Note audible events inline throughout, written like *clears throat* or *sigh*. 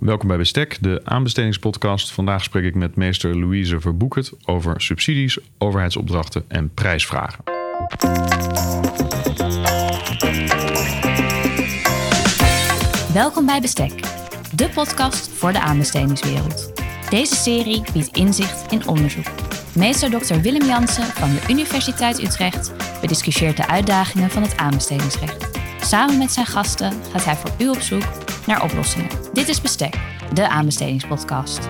Welkom bij Bestek, de aanbestedingspodcast. Vandaag spreek ik met meester Louise Verboekert over subsidies, overheidsopdrachten en prijsvragen. Welkom bij Bestek, de podcast voor de aanbestedingswereld. Deze serie biedt inzicht in onderzoek. Meester Dr. Willem Jansen van de Universiteit Utrecht bediscussieert de uitdagingen van het aanbestedingsrecht. Samen met zijn gasten gaat hij voor u op zoek naar oplossingen. Dit is Bestek, de aanbestedingspodcast.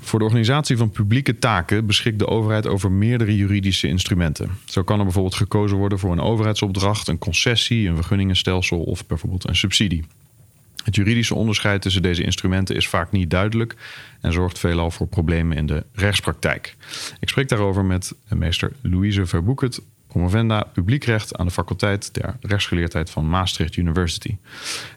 Voor de organisatie van publieke taken beschikt de overheid over meerdere juridische instrumenten. Zo kan er bijvoorbeeld gekozen worden voor een overheidsopdracht, een concessie, een vergunningenstelsel of bijvoorbeeld een subsidie. Het juridische onderscheid tussen deze instrumenten is vaak niet duidelijk en zorgt veelal voor problemen in de rechtspraktijk. Ik spreek daarover met meester Louise Verboekert, promovenda publiekrecht aan de faculteit der rechtsgeleerdheid van Maastricht University.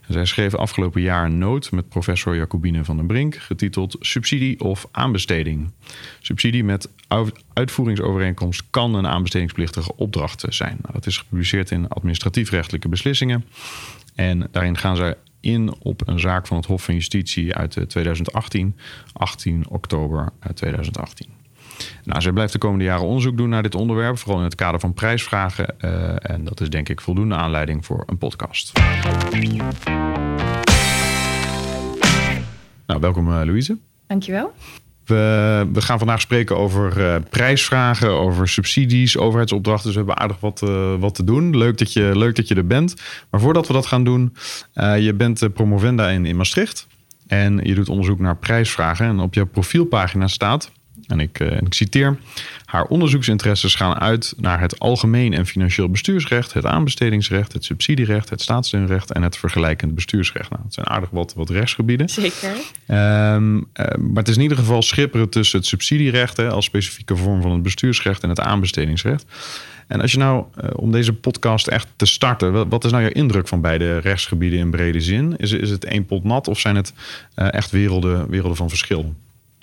Zij schreef afgelopen jaar een noot met professor Jacobine van den Brink, getiteld Subsidie of aanbesteding. Subsidie met uitvoeringsovereenkomst kan een aanbestedingsplichtige opdracht zijn. Nou, dat is gepubliceerd in administratiefrechtelijke beslissingen. En daarin gaan zij in op een zaak van het Hof van Justitie uit 2018, 18 oktober 2018. Nou, zij blijft de komende jaren onderzoek doen naar dit onderwerp, vooral in het kader van prijsvragen. Uh, en dat is denk ik voldoende aanleiding voor een podcast. Nou, welkom uh, Louise. Dankjewel. We, we gaan vandaag spreken over uh, prijsvragen, over subsidies, overheidsopdrachten. Dus we hebben aardig wat, uh, wat te doen. Leuk dat, je, leuk dat je er bent. Maar voordat we dat gaan doen, uh, je bent promovenda in, in Maastricht. En je doet onderzoek naar prijsvragen. En op jouw profielpagina staat en ik, uh, ik, citeer: Haar onderzoeksinteresses gaan uit naar het algemeen en financieel bestuursrecht, het aanbestedingsrecht, het subsidierecht, het staatssteunrecht en het vergelijkend bestuursrecht. Nou, het zijn aardig wat, wat rechtsgebieden. Zeker. Um, uh, maar het is in ieder geval schipperen tussen het subsidierecht hè, als specifieke vorm van het bestuursrecht en het aanbestedingsrecht. En als je nou, uh, om deze podcast echt te starten, wat is nou je indruk van beide rechtsgebieden in brede zin? Is, is het één pot nat of zijn het echt werelden, werelden van verschil?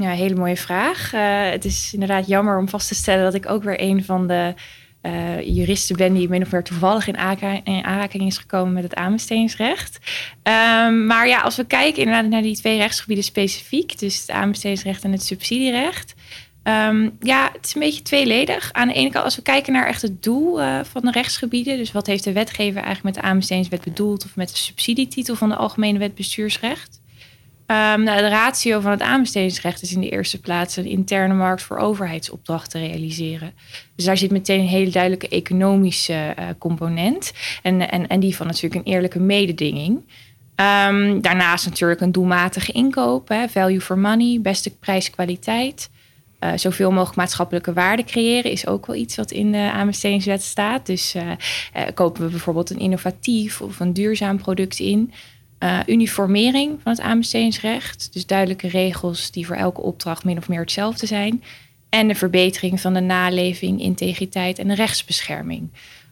Ja, hele mooie vraag. Uh, het is inderdaad jammer om vast te stellen dat ik ook weer een van de uh, juristen ben die min of meer toevallig in, in aanraking is gekomen met het aanbestedingsrecht. Um, maar ja, als we kijken inderdaad naar die twee rechtsgebieden specifiek, dus het aanbestedingsrecht en het subsidierecht. Um, ja, het is een beetje tweeledig. Aan de ene kant, als we kijken naar echt het doel uh, van de rechtsgebieden, dus wat heeft de wetgever eigenlijk met de aanbestedingswet bedoeld of met de subsidietitel van de Algemene Wet Bestuursrecht? Um, nou, de ratio van het aanbestedingsrecht is in de eerste plaats een interne markt voor overheidsopdrachten realiseren. Dus daar zit meteen een hele duidelijke economische uh, component. En, en, en die van natuurlijk een eerlijke mededinging. Um, daarnaast natuurlijk een doelmatige inkoop, hè, value for money, beste prijs-kwaliteit. Uh, zoveel mogelijk maatschappelijke waarde creëren is ook wel iets wat in de aanbestedingswet staat. Dus uh, kopen we bijvoorbeeld een innovatief of een duurzaam product in. Uh, uniformering van het aanbestedingsrecht. Dus duidelijke regels die voor elke opdracht min of meer hetzelfde zijn. En de verbetering van de naleving, integriteit en rechtsbescherming.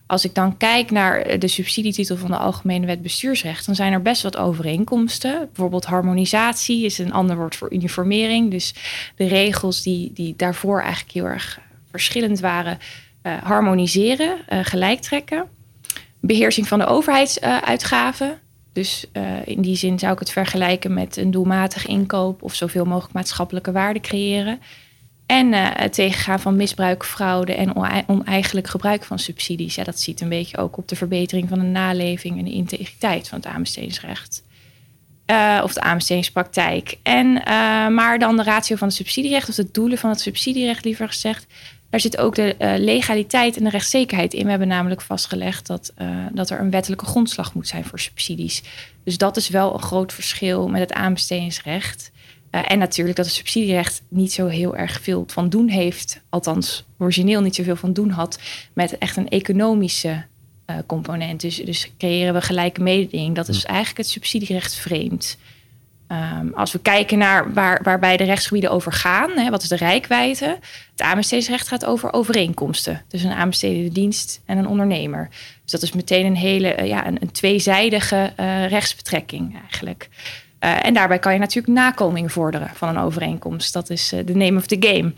Als ik dan kijk naar de subsidietitel van de Algemene Wet Bestuursrecht, dan zijn er best wat overeenkomsten. Bijvoorbeeld harmonisatie is een ander woord voor uniformering. Dus de regels die, die daarvoor eigenlijk heel erg verschillend waren, uh, harmoniseren, uh, gelijk trekken. Beheersing van de overheidsuitgaven. Dus uh, in die zin zou ik het vergelijken met een doelmatig inkoop of zoveel mogelijk maatschappelijke waarde creëren. En uh, het tegengaan van misbruik, fraude en oneigenlijk gebruik van subsidies. Ja, dat ziet een beetje ook op de verbetering van de naleving en de integriteit van het aanbestedingsrecht. Uh, of de aanbestedingspraktijk. En, maar dan de ratio van het subsidierecht, of de doelen van het subsidierecht liever gezegd. Daar zit ook de uh, legaliteit en de rechtszekerheid in. We hebben namelijk vastgelegd dat, uh, dat er een wettelijke grondslag moet zijn voor subsidies. Dus dat is wel een groot verschil met het aanbestedingsrecht. Uh, en natuurlijk dat het subsidierecht niet zo heel erg veel van doen heeft, althans origineel niet zoveel van doen had, met echt een economische component. Dus, dus creëren we gelijke mededinging. Dat is eigenlijk het subsidierecht vreemd. Um, als we kijken naar waar, waarbij de rechtsgebieden over gaan, hè, wat is de rijkwijde? Het aanbestedingsrecht gaat over overeenkomsten tussen een aanbestedende dienst en een ondernemer. Dus dat is meteen een hele uh, ja, een, een tweezijdige uh, rechtsbetrekking eigenlijk. Uh, en daarbij kan je natuurlijk nakoming vorderen van een overeenkomst. Dat is de name of the game.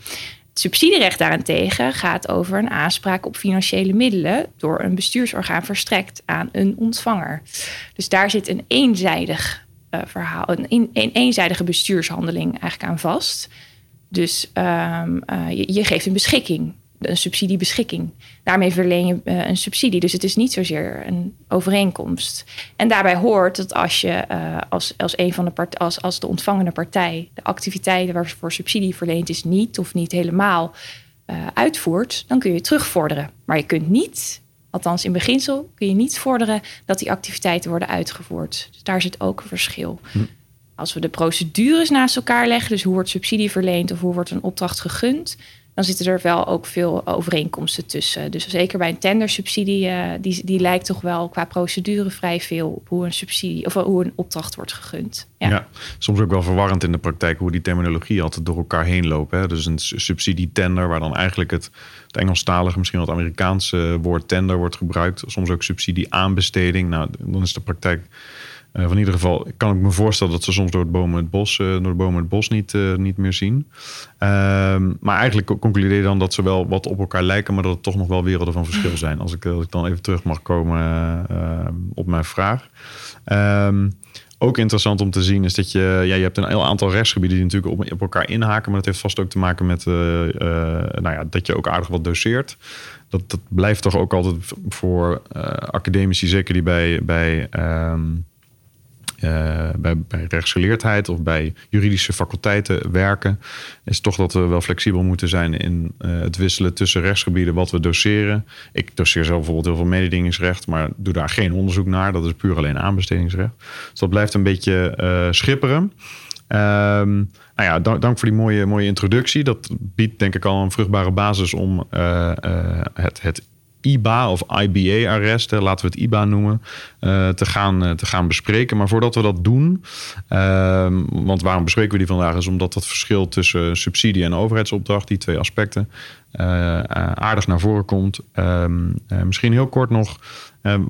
Het subsidierecht daarentegen gaat over een aanspraak op financiële middelen door een bestuursorgaan verstrekt aan een ontvanger. Dus daar zit een eenzijdig uh, verhaal, een, een, eenzijdige bestuurshandeling eigenlijk aan vast. Dus um, je, je, geeft een beschikking, een subsidiebeschikking. Daarmee verleen je uh, een subsidie. Dus het is niet zozeer een overeenkomst. En daarbij hoort dat als je als, als een van de part als, als de ontvangende partij de activiteiten waarvoor subsidie verleend is niet of niet helemaal uitvoert, dan kun je terugvorderen. Maar je kunt niet Althans, in beginsel kun je niet vorderen dat die activiteiten worden uitgevoerd. Dus daar zit ook een verschil. Hm. Als we de procedures naast elkaar leggen, dus hoe wordt subsidie verleend of hoe wordt een opdracht gegund, dan zitten er wel ook veel overeenkomsten tussen. Dus zeker bij een tendersubsidie, uh, die, die lijkt toch wel qua procedure vrij veel op hoe een subsidie of hoe een opdracht wordt gegund. Ja. soms ook wel verwarrend in de praktijk hoe die terminologie altijd door elkaar heen lopen. Hè? Dus een subsidietender, waar dan eigenlijk het, het Engelstalige, misschien wel het Amerikaanse woord tender wordt gebruikt. Soms ook subsidieaanbesteding. Nou, dan is de praktijk uh, in ieder geval kan ik me voorstellen dat ze soms door het bomen het bos, uh, door de bomen het bos niet, uh, niet meer zien. Ehm, maar eigenlijk concludeer je dan dat ze wel wat op elkaar lijken, maar dat het toch nog wel werelden van verschil zijn. Als ik, als ik dan even terug mag komen op mijn vraag. Um, ook interessant om te zien is dat je, ja, je hebt een heel aantal rechtsgebieden die natuurlijk op, elkaar inhaken, maar dat heeft vast ook te maken met nou ja, dat je ook aardig wat doseert. Dat, dat blijft toch ook altijd voor academici, zeker die bij, bij um, uh, bij, bij rechtsgeleerdheid of bij juridische faculteiten werken, is toch dat we wel flexibel moeten zijn in uh, het wisselen tussen rechtsgebieden wat we doseren. Ik doseer zelf bijvoorbeeld heel veel mededingingsrecht, maar doe daar geen onderzoek naar. Dat is puur alleen aanbestedingsrecht. Dus dat blijft een beetje uh, schipperen. Um, nou ja, dank, voor die mooie, mooie introductie. Dat biedt denk ik al een vruchtbare basis om het, het IBA of IBA-arrest, laten we het IBA noemen, uh, te, gaan, uh, te gaan bespreken. Maar voordat we dat doen, uh, want waarom bespreken we die vandaag, is omdat dat verschil tussen subsidie en overheidsopdracht, die twee aspecten, eh, aardig naar voren komt. Ehm, misschien heel kort nog,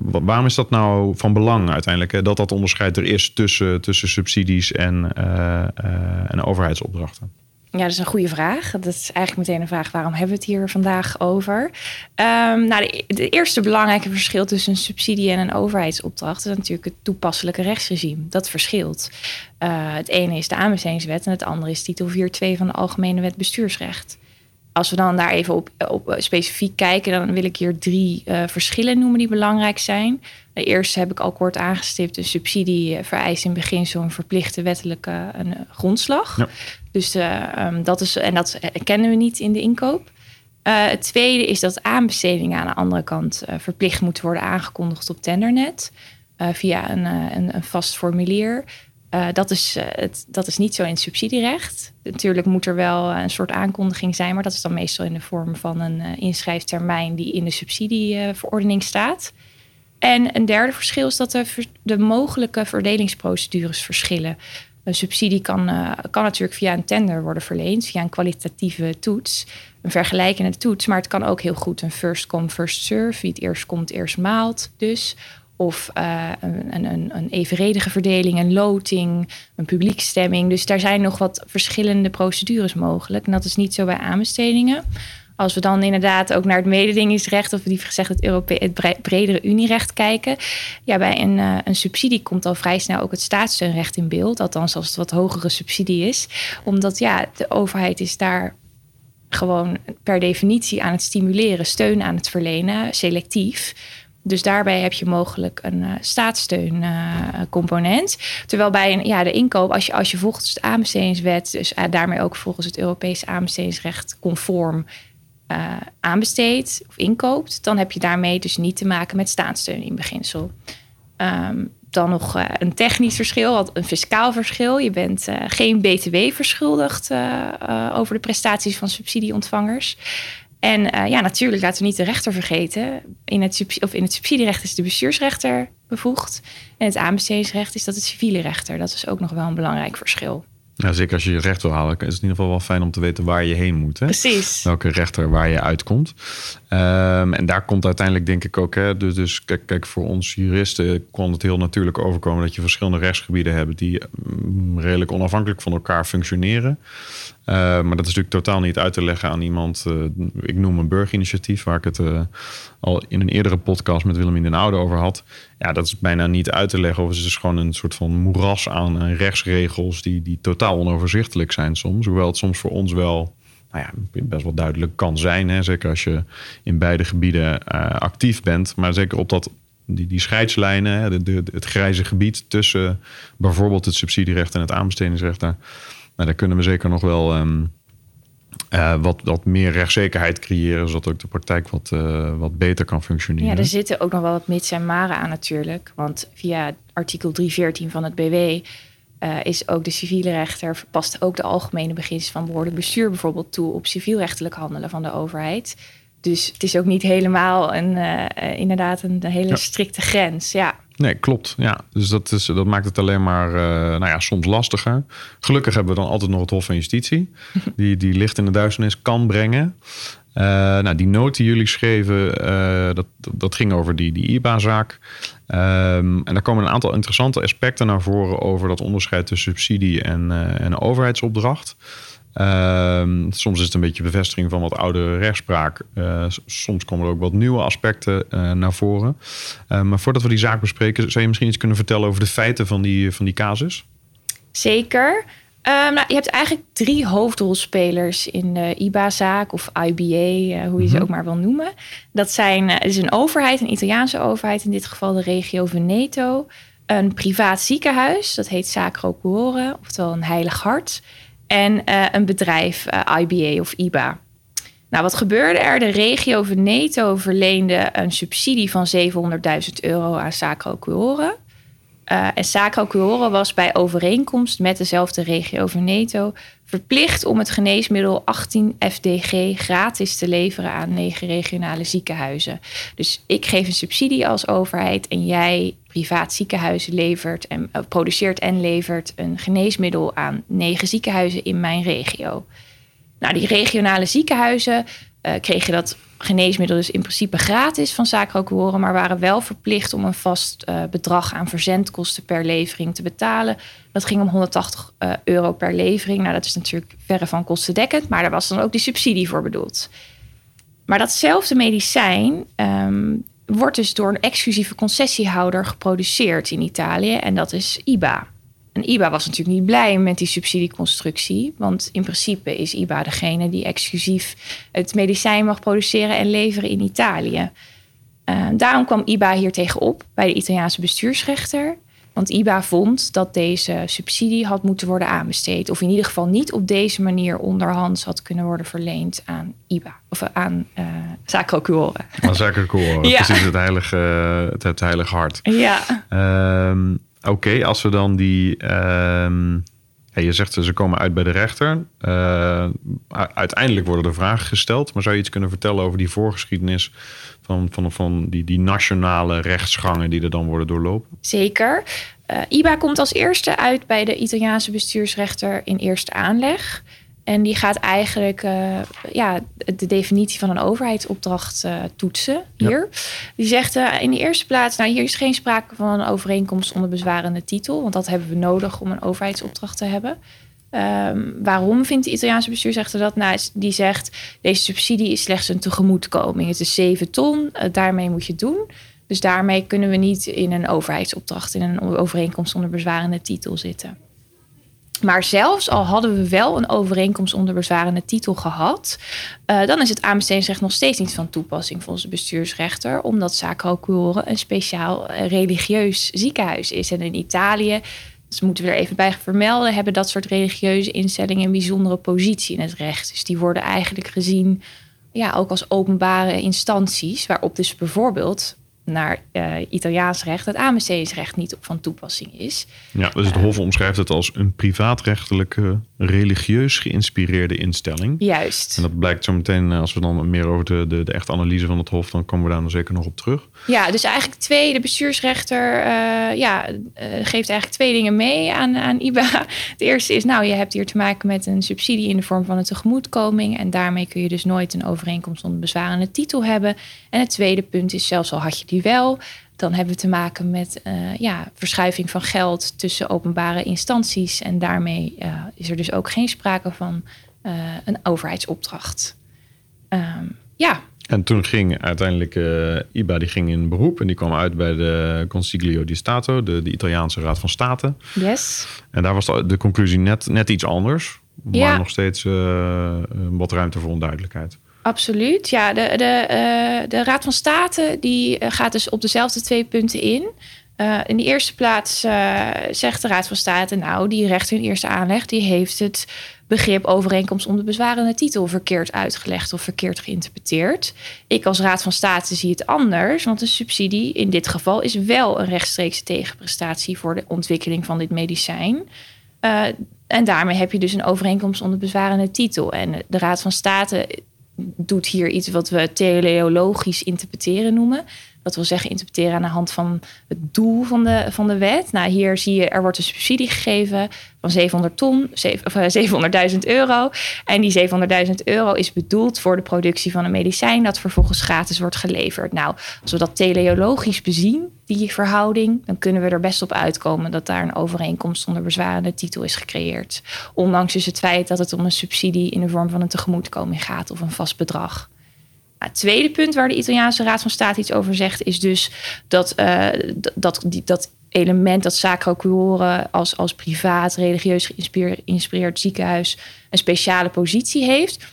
waarom is dat nou van belang uiteindelijk, dat dat onderscheid er is tussen, tussen subsidies en, en overheidsopdrachten? Ja, dat is een goede vraag. Dat is eigenlijk meteen een vraag: waarom hebben we het hier vandaag over? Um, nou, de, eerste belangrijke verschil tussen een subsidie en een overheidsopdracht is natuurlijk het toepasselijke rechtsregime. Dat verschilt. Uh, het ene is de aanbestedingswet en het andere is titel 4.2 van de Algemene Wet Bestuursrecht. Als we dan daar even op, op specifiek kijken, dan wil ik hier drie uh, verschillen noemen die belangrijk zijn. De eerste heb ik al kort aangestipt. Een subsidie eh, vereist in beginsel een verplichte wettelijke een grondslag. Ja. Dus uh, um, dat is, en dat kennen we niet in de inkoop. Uh, het tweede is dat aanbestedingen aan de andere kant verplicht moeten worden aangekondigd op Tendernet. via een, een, een, vast formulier. Dat, is, het, dat is niet zo in het subsidierecht. Natuurlijk moet er wel een soort aankondiging zijn, maar dat is dan meestal in de vorm van een inschrijftermijn die in de subsidieverordening staat. En een derde verschil is dat de, mogelijke verdelingsprocedures verschillen. Een subsidie kan, kan natuurlijk via een tender worden verleend, via een kwalitatieve toets, een vergelijkende toets. Maar het kan ook heel goed een first come, first serve, wie het eerst komt, eerst maalt. Dus. Of uh, een, een, een, evenredige verdeling, een loting, een publiekstemming. Dus daar zijn nog wat verschillende procedures mogelijk. En dat is niet zo bij aanbestedingen. Als we dan inderdaad ook naar het mededingingsrecht, of liever gezegd het, het bredere Unierecht kijken. Ja, bij een, uh, een subsidie komt al vrij snel ook het staatssteunrecht in beeld. Althans, als het wat hogere subsidie is. Omdat ja, de overheid is daar gewoon per definitie aan het stimuleren, steun aan het verlenen, selectief. Dus daarbij heb je mogelijk een uh, staatssteuncomponent. Uh, Terwijl bij ja, de inkoop, als je, als je volgens de aanbestedingswet, dus uh, daarmee ook volgens het Europese aanbestedingsrecht conform aanbesteedt of inkoopt, dan heb je daarmee dus niet te maken met staatssteun in beginsel. Um, dan nog een technisch verschil, een fiscaal verschil. Je bent geen BTW verschuldigd over de prestaties van subsidieontvangers. En ja, natuurlijk laten we niet de rechter vergeten. In het, of in het subsidierecht is de bestuursrechter bevoegd. En het aanbestedingsrecht is dat het civiele rechter. Dat is ook nog wel een belangrijk verschil. Ja, zeker als je je recht wil halen, is het in ieder geval wel fijn om te weten waar je heen moet. Hè? Precies. Welke rechter waar je uitkomt. Um, en daar komt uiteindelijk denk ik ook, hè, dus, dus kijk, kijk, voor ons juristen kon het heel natuurlijk overkomen dat je verschillende rechtsgebieden hebt die mm, redelijk onafhankelijk van elkaar functioneren. Uh, maar dat is natuurlijk totaal niet uit te leggen aan iemand. Uh, ik noem een burgerinitiatief, waar ik het uh, al in een eerdere podcast met Willemien den Oude over had. Ja, dat is bijna niet uit te leggen. Of het is dus gewoon een soort van moeras aan rechtsregels die, die totaal onoverzichtelijk zijn soms. Hoewel het soms voor ons wel nou ja, best wel duidelijk kan zijn. Hè? Zeker als je in beide gebieden actief bent. Maar zeker op dat die, die scheidslijnen, de, het grijze gebied tussen bijvoorbeeld het subsidierecht en het aanbestedingsrecht. Daar, nou, daar kunnen we zeker nog wel um, uh, wat, wat meer rechtszekerheid creëren, zodat ook de praktijk wat, uh, wat beter kan functioneren. Ja, er zitten ook nog wel wat mits en maren aan natuurlijk. Want via artikel 314 van het BW uh, eh, is ook de civiele rechter, past ook de algemene beginselen van behoorlijk bestuur bijvoorbeeld toe op civielrechtelijk handelen van de overheid. Dus het is ook niet helemaal een, uh, inderdaad een, hele strikte grens. Ja. Nee, klopt. Ja. Dus dat, is, dat maakt het alleen maar uh, nou ja, soms lastiger. Gelukkig hebben we dan altijd nog het Hof van Justitie, *laughs* die, die licht in de duisternis kan brengen. Uh, nou, die noot die jullie schreven, dat, dat ging over die, die IBA-zaak. Um, en daar komen een aantal interessante aspecten naar voren over dat onderscheid tussen subsidie en, en overheidsopdracht. Ehm, soms is het een beetje bevestiging van wat oude rechtspraak. Uh, soms komen er ook wat nieuwe aspecten uh, naar voren. Uh, maar voordat we die zaak bespreken, zou je misschien iets kunnen vertellen over de feiten van die, van die casus? Zeker. Um, nou, je hebt eigenlijk drie hoofdrolspelers in de IBA-zaak of IBA, hoe je ze mhm. ook maar wil noemen. Dat zijn, het is een overheid, een Italiaanse overheid, in dit geval de regio Veneto. Een privaat ziekenhuis, dat heet Sacro Cuore, oftewel een heilig hart en uh, een bedrijf, eh, IBA of IBA. Nou, wat gebeurde er? De regio Veneto verleende een subsidie van 700.000 euro aan Sacro Cuore. Uh, en Sacro Cuore was bij overeenkomst met dezelfde regio Veneto verplicht om het geneesmiddel 18 FDG gratis te leveren aan negen regionale ziekenhuizen. Dus ik geef een subsidie als overheid en jij privaat ziekenhuis levert en uh, produceert en levert een geneesmiddel aan negen ziekenhuizen in mijn regio. Nou, die regionale ziekenhuizen uh, kregen dat geneesmiddel dus in principe gratis van Sacro maar waren wel verplicht om een vast uh, bedrag aan verzendkosten per levering te betalen. Dat ging om 180 uh, euro per levering. Nou, dat is natuurlijk verre van kostendekkend, maar daar was dan ook die subsidie voor bedoeld. Maar datzelfde medicijn um, wordt dus door een exclusieve concessiehouder geproduceerd in Italië en dat is IBA. En IBA was natuurlijk niet blij met die subsidieconstructie, want in principe is IBA degene die exclusief het medicijn mag produceren en leveren in Italië. Uh, daarom kwam IBA hier tegenop bij de Italiaanse bestuursrechter. Want IBA vond dat deze subsidie had moeten worden aanbesteed. Of in ieder geval niet op deze manier onderhands had kunnen worden verleend aan IBA. Of aan uh, Sacro Cuore. Aan *laughs* ja. precies het heilige, het, heilige hart. Ja. Um, Oké, als we dan die... Um, ja, je zegt ze komen uit bij de rechter. Uh, uiteindelijk worden er vragen gesteld. Maar zou je iets kunnen vertellen over die voorgeschiedenis van, van, van die, die nationale rechtsgangen die er dan worden doorlopen? Zeker. Uh, IBA komt als eerste uit bij de Italiaanse bestuursrechter in eerste aanleg. En die gaat eigenlijk uh, ja, de definitie van een overheidsopdracht uh, toetsen hier. Die zegt uh, in de eerste plaats, nou hier is geen sprake van een overeenkomst onder bezwarende titel, want dat hebben we nodig om een overheidsopdracht te hebben. Um, waarom vindt de Italiaanse bestuursrechter dat? Nou, die zegt, deze subsidie is slechts een tegemoetkoming. Het is 7 ton, daarmee moet je het doen. Dus daarmee kunnen we niet in een overheidsopdracht, in een overeenkomst onder bezwarende titel zitten. Maar zelfs al hadden we wel een overeenkomst onder bezwarende titel gehad, uh, dan is het aanbestedingsrecht nog steeds niet van toepassing volgens de bestuursrechter, omdat Sacro een speciaal uh, religieus ziekenhuis is. En in Italië, dat moeten we er even bij vermelden, hebben dat soort religieuze instellingen een bijzondere positie in het recht. Dus die worden eigenlijk gezien ja, ook als openbare instanties, waarop dus bijvoorbeeld naar uh, Italiaans recht het aanbestedingsrecht niet op van toepassing is. Ja, dus het Hof omschrijft het als een privaatrechtelijke, religieus geïnspireerde instelling. Juist. En dat blijkt zo meteen, eh, als we dan meer over de, de, de echte analyse van het Hof, dan komen we daar dan zeker nog op terug. Ja, dus eigenlijk twee, de bestuursrechter uh, ja, geeft eigenlijk twee dingen mee aan, aan IBA. *laughs* Het eerste is, nou, je hebt hier te maken met een subsidie in de vorm van een tegemoetkoming. En daarmee kun je dus nooit een overeenkomst onder bezwarende titel hebben. En het tweede punt is, zelfs al had je die wel. Dan hebben we te maken met uh, ja, verschuiving van geld tussen openbare instanties. En daarmee is er dus ook geen sprake van een overheidsopdracht. Ehm, ja. En toen ging uiteindelijk IBA die ging in beroep en die kwam uit bij de Consiglio di Stato, de, de Italiaanse Raad van State. Yes. En daar was de, de conclusie net, net iets anders, maar Ja. nog steeds wat ruimte voor onduidelijkheid. Absoluut. Ja, de, de, eh, de Raad van State die eh, gaat dus op dezelfde twee punten in. Eh, in de eerste plaats eh, zegt de Raad van State, nou, die rechter in eerste aanleg, die heeft het begrip overeenkomst om de bezwarende titel verkeerd uitgelegd of verkeerd geïnterpreteerd. Ik als Raad van State zie het anders, want een subsidie in dit geval is wel een rechtstreekse tegenprestatie voor de ontwikkeling van dit medicijn. Eh, en daarmee heb je dus een overeenkomst onder bezwarende titel. En de Raad van State doet hier iets wat we teleologisch interpreteren noemen. Dat wil zeggen interpreteren aan de hand van het doel van de, van de wet. Nou, hier zie je, er wordt een subsidie gegeven van 700 ton, zeven- of, eh, 700.000 euro. En die 700.000 euro is bedoeld voor de productie van een medicijn dat vervolgens gratis wordt geleverd. Nou, als we dat teleologisch bezien, die verhouding, dan kunnen we er best op uitkomen dat daar een overeenkomst onder bezwarende titel is gecreëerd. Ondanks dus het feit dat het om een subsidie in de vorm van een tegemoetkoming gaat of een vast bedrag. Nou, het tweede punt waar de Italiaanse Raad van State iets over zegt, is dus dat eh, dat, dat element dat Sacro Cuore als, als privaat, religieus geïnspireerd ziekenhuis een speciale positie heeft.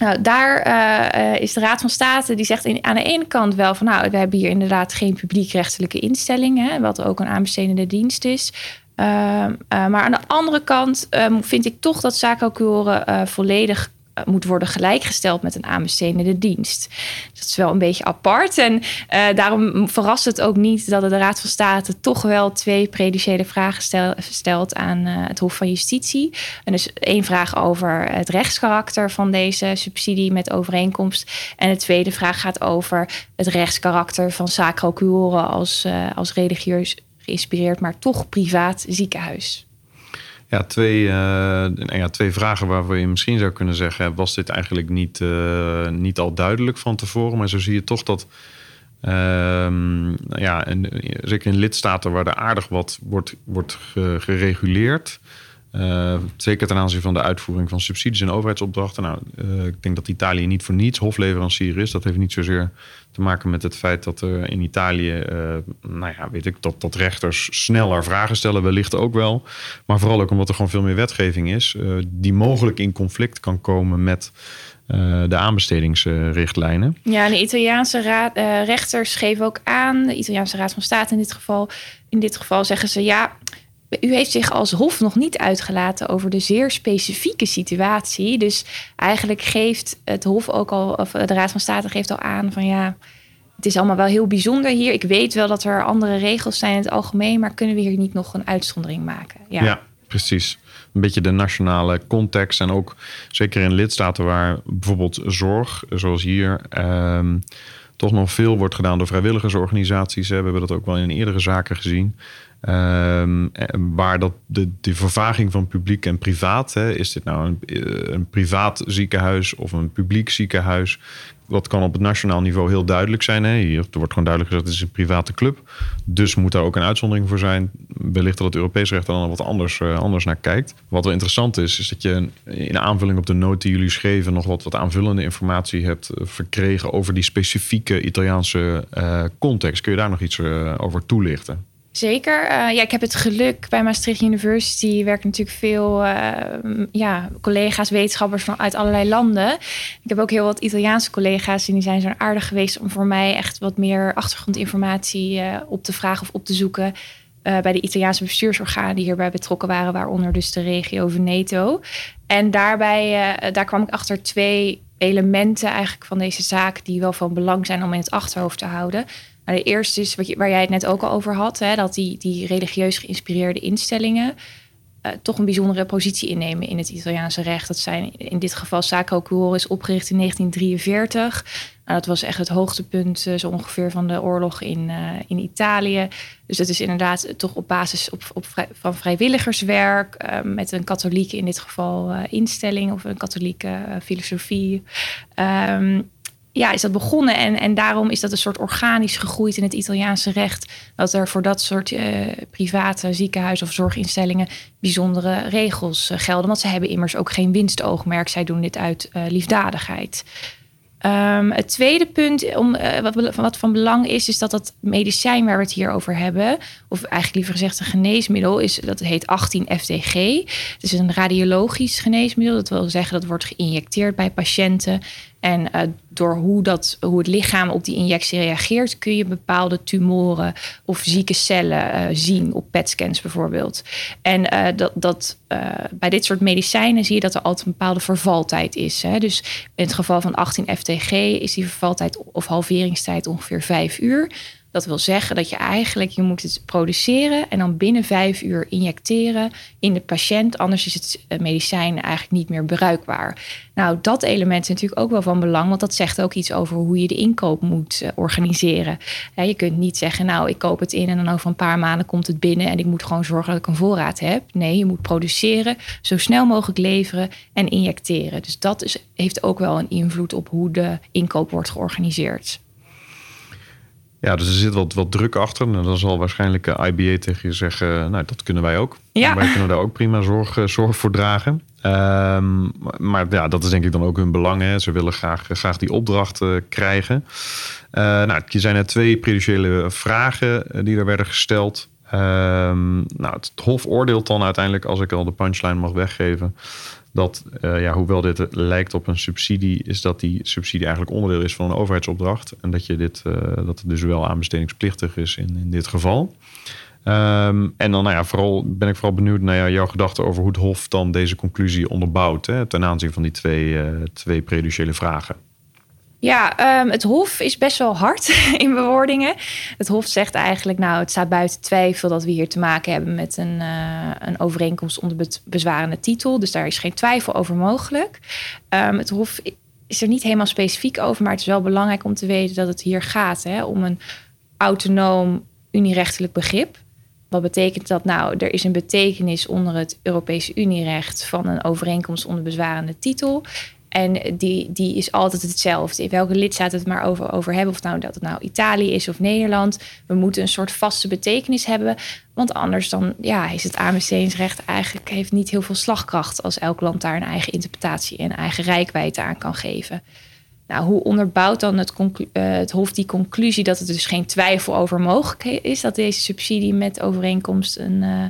Nou, daar eh, is de Raad van State die zegt in, aan de ene kant wel van nou, we hebben hier inderdaad geen publiekrechtelijke instelling, hè, wat ook een aanbestedende dienst is. Ehm, eh, maar aan de andere kant ehm, vind ik toch dat Sacro Cuore eh, volledig moet worden gelijkgesteld met een aanbestedende dienst. Dat is wel een beetje apart. En eh, daarom verrast het ook niet dat de Raad van State toch wel twee prediciële vragen stel- stelt aan eh, het Hof van Justitie. En dus één vraag over het rechtskarakter van deze subsidie met overeenkomst. En de tweede vraag gaat over het rechtskarakter van Sacro als, eh, als religieus geïnspireerd, maar toch privaat ziekenhuis. Ja, twee, eh, nou ja, twee vragen waarvoor je misschien zou kunnen zeggen... was dit eigenlijk niet, eh, niet al duidelijk van tevoren? Maar zo zie je toch dat... ehm, nou ja, zeker in lidstaten waar er aardig wat wordt, wordt ge- gereguleerd... eh, zeker ten aanzien van de uitvoering van subsidies en overheidsopdrachten. Nou, eh, ik denk dat Italië niet voor niets hofleverancier is. Dat heeft niet zozeer te maken met het feit dat er in Italië, eh, nou ja, weet ik, dat, dat rechters sneller vragen stellen, wellicht ook wel. Maar vooral ook omdat er gewoon veel meer wetgeving is, die mogelijk in conflict kan komen met de aanbestedingsrichtlijnen. Ja, de Italiaanse raad, rechters geven ook aan, de Italiaanse Raad van State in dit geval, in dit geval zeggen ze ja. U heeft zich als Hof nog niet uitgelaten over de zeer specifieke situatie. Dus eigenlijk geeft het Hof ook al, of de Raad van State geeft al aan van ja, het is allemaal wel heel bijzonder hier. Ik weet wel dat er andere regels zijn in het algemeen, maar kunnen we hier niet nog een uitzondering maken? Ja. precies. Een beetje de nationale context. En ook zeker in lidstaten waar bijvoorbeeld zorg, zoals hier, ehm, toch nog veel wordt gedaan door vrijwilligersorganisaties. We hebben dat ook wel in eerdere zaken gezien. Ehm, waar dat de, de vervaging van publiek en privaat, is dit nou een, eh, een privaat ziekenhuis of een publiek ziekenhuis? Dat kan op het nationaal niveau heel duidelijk zijn. Hè. Hier er wordt gewoon duidelijk gezegd: het is een private club. Dus moet daar ook een uitzondering voor zijn. Wellicht dat het Europees recht dan wat anders, eh, anders naar kijkt. Wat wel interessant is, is dat je in aanvulling op de noot die jullie schreven, nog wat, wat aanvullende informatie hebt eh, verkregen over die specifieke Italiaanse context. Kun je daar nog iets over toelichten? Zeker. Eh, ja, ik heb het geluk bij Maastricht University werken natuurlijk veel eh, ja, collega's, wetenschappers van uit allerlei landen. Ik heb ook heel wat Italiaanse collega's en die zijn zo aardig geweest om voor mij echt wat meer achtergrondinformatie eh, op te vragen of op te zoeken. bij de Italiaanse bestuursorganen die hierbij betrokken waren, waaronder dus de regio Veneto. En daarbij daar kwam ik achter twee elementen eigenlijk van deze zaak die wel van belang zijn om in het achterhoofd te houden. Nou, de eerste is wat waar jij het net ook al over had, hè, dat die, die religieus geïnspireerde instellingen eh, toch een bijzondere positie innemen in het Italiaanse recht. Dat zijn in dit geval Sacro Cuore is opgericht in 1943. Nou, dat was echt het hoogtepunt eh, zo ongeveer van de oorlog in, eh, in Italië. Dus dat is inderdaad toch op basis op, van vrijwilligerswerk met een katholieke in dit geval instelling of een katholieke filosofie. Ehm, ja, is dat begonnen. En, en daarom is dat een soort organisch gegroeid in het Italiaanse recht. Dat er voor dat soort uh, private ziekenhuizen of zorginstellingen bijzondere regels uh, gelden. Want ze hebben immers ook geen winstoogmerk. Zij doen dit uit uh, liefdadigheid. Um, het tweede punt om, wat, wat, van belang is, is dat dat medicijn waar we het hier over hebben, of eigenlijk liever gezegd een geneesmiddel, is, dat heet 18 FTG. Het is een radiologisch geneesmiddel. Dat wil zeggen dat wordt geïnjecteerd bij patiënten. En uh, door hoe, dat, hoe het lichaam op die injectie reageert, kun je bepaalde tumoren of zieke cellen uh, zien op PET-scans bijvoorbeeld. En uh, dat, dat, bij dit soort medicijnen zie je dat er altijd een bepaalde vervaltijd is. Hè? Dus in het geval van 18 FTG is die vervaltijd of halveringstijd ongeveer vijf uur. Dat wil zeggen dat je eigenlijk, je moet het produceren en dan binnen vijf uur injecteren in de patiënt. Anders is het eh, medicijn eigenlijk niet meer bruikbaar. Nou, dat element is natuurlijk ook wel van belang, want dat zegt ook iets over hoe je de inkoop moet uh, organiseren. Je kunt niet zeggen, nou, ik koop het in en dan over een paar maanden komt het binnen en ik moet gewoon zorgen dat ik een voorraad heb. Nee, je moet produceren, zo snel mogelijk leveren en injecteren. Dus dat is, heeft ook wel een invloed op hoe de inkoop wordt georganiseerd. Ja, dus er zit wat, wat druk achter. En dan zal waarschijnlijk IBA tegen je zeggen... nou, dat kunnen wij ook. Ja. Wij kunnen daar ook prima zorg, eh, zorg voor dragen. Um, maar ja, dat is denk ik dan ook hun belang. Hè. Ze willen graag, graag die opdracht uh, krijgen. Uh, nou, je zijn er twee prejudiciële vragen die er werden gesteld. Um, nou, het Hof oordeelt dan uiteindelijk, als ik al de punchline mag weggeven dat, uh, ja, hoewel dit lijkt op een subsidie, is dat die subsidie eigenlijk onderdeel is van een overheidsopdracht. En dat, je dit, uh, dat het dus wel aanbestedingsplichtig is in, in dit geval. Um, en dan nou ja, vooral, ben ik vooral benieuwd naar jouw gedachten over hoe het Hof dan deze conclusie onderbouwt. Hè, ten aanzien van die twee, uh, twee prejudiciële vragen. Ja, um, het Hof is best wel hard *laughs* in bewoordingen. Het Hof zegt eigenlijk, nou, het staat buiten twijfel dat we hier te maken hebben met een, uh, een overeenkomst onder bezwarende titel. Dus daar is geen twijfel over mogelijk. Um, het Hof is er niet helemaal specifiek over, maar het is wel belangrijk om te weten dat het hier gaat hè, om een autonoom unierechtelijk begrip. Wat betekent dat? Nou, er is een betekenis onder het Europese Unierecht van een overeenkomst onder bezwarende titel. En die, die is altijd hetzelfde. In welke lidstaat het maar over, over hebben. Of nou dat het nou Italië is of Nederland. We moeten een soort vaste betekenis hebben. Want anders dan ja, is het aanbestedingsrecht eigenlijk heeft niet heel veel slagkracht. Als elk land daar een eigen interpretatie en eigen rijkwijde aan kan geven. Nou, hoe onderbouwt dan het, uh, het Hof die conclusie dat het dus geen twijfel over mogelijk is dat deze subsidie met overeenkomst een. Uh,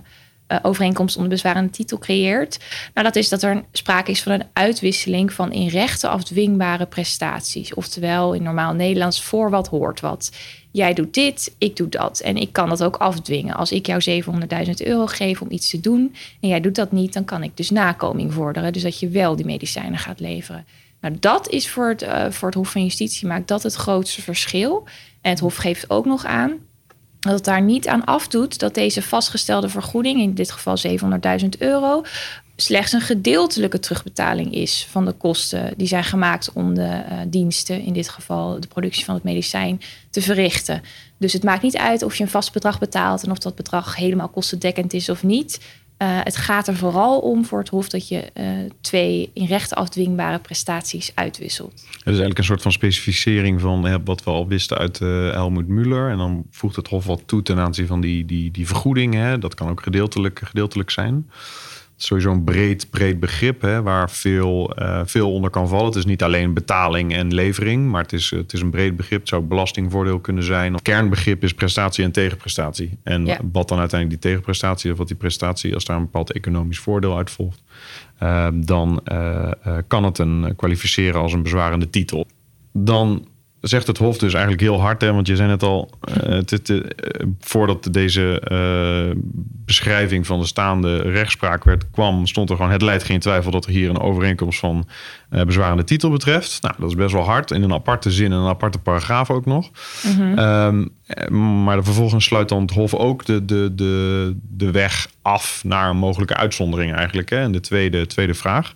uh, overeenkomst onder bezwarende titel creëert. Nou, dat is dat er sprake is van een uitwisseling van in rechten afdwingbare prestaties. Oftewel in normaal Nederlands voor wat hoort wat. Jij doet dit, ik doe dat. En ik kan dat ook afdwingen. Als ik jou 700.000 euro geef om iets te doen en jij doet dat niet, dan kan ik dus nakoming vorderen. Dus dat je wel die medicijnen gaat leveren. Nou, dat is voor het, uh, voor het Hof van Justitie maakt dat het grootste verschil. En het Hof geeft ook nog aan dat het daar niet aan afdoet dat deze vastgestelde vergoeding, in dit geval 700.000 euro, slechts een gedeeltelijke terugbetaling is van de kosten die zijn gemaakt om de uh, diensten, in dit geval de productie van het medicijn, te verrichten. Dus het maakt niet uit of je een vast bedrag betaalt en of dat bedrag helemaal kostendekkend is of niet. Uh, het gaat er vooral om voor het Hof dat je uh, twee in rechten afdwingbare prestaties uitwisselt. Het is eigenlijk een soort van specificering van wat we al wisten uit uh, Helmut Muller. En dan voegt het Hof wat toe ten aanzien van die, die, die vergoeding. Hè. Dat kan ook gedeeltelijk, gedeeltelijk zijn sowieso een breed, breed begrip hè, waar veel, uh, veel onder kan vallen. Het is niet alleen betaling en levering, maar het is, het is een breed begrip. Het zou belastingvoordeel kunnen zijn. Het kernbegrip is prestatie en tegenprestatie. En ja. wat dan uiteindelijk die tegenprestatie of wat die prestatie, als daar een bepaald economisch voordeel uit volgt, uh, dan uh, kan het een kwalificeren als een bezwarende titel. Dan zegt het Hof dus eigenlijk heel hard. Hè, want je zei net al, uh, het, uh, voordat deze uh, beschrijving van de staande rechtspraak werd, kwam, stond er gewoon: het leidt geen twijfel dat er hier een overeenkomst van bezwarende titel betreft. Nou, dat is best wel hard. In een aparte zin en een aparte paragraaf ook nog. Mm -hmm. um, maar vervolgens sluit dan het Hof ook de, de, de, de weg af naar een mogelijke uitzondering eigenlijk. Hè, in de tweede, tweede vraag.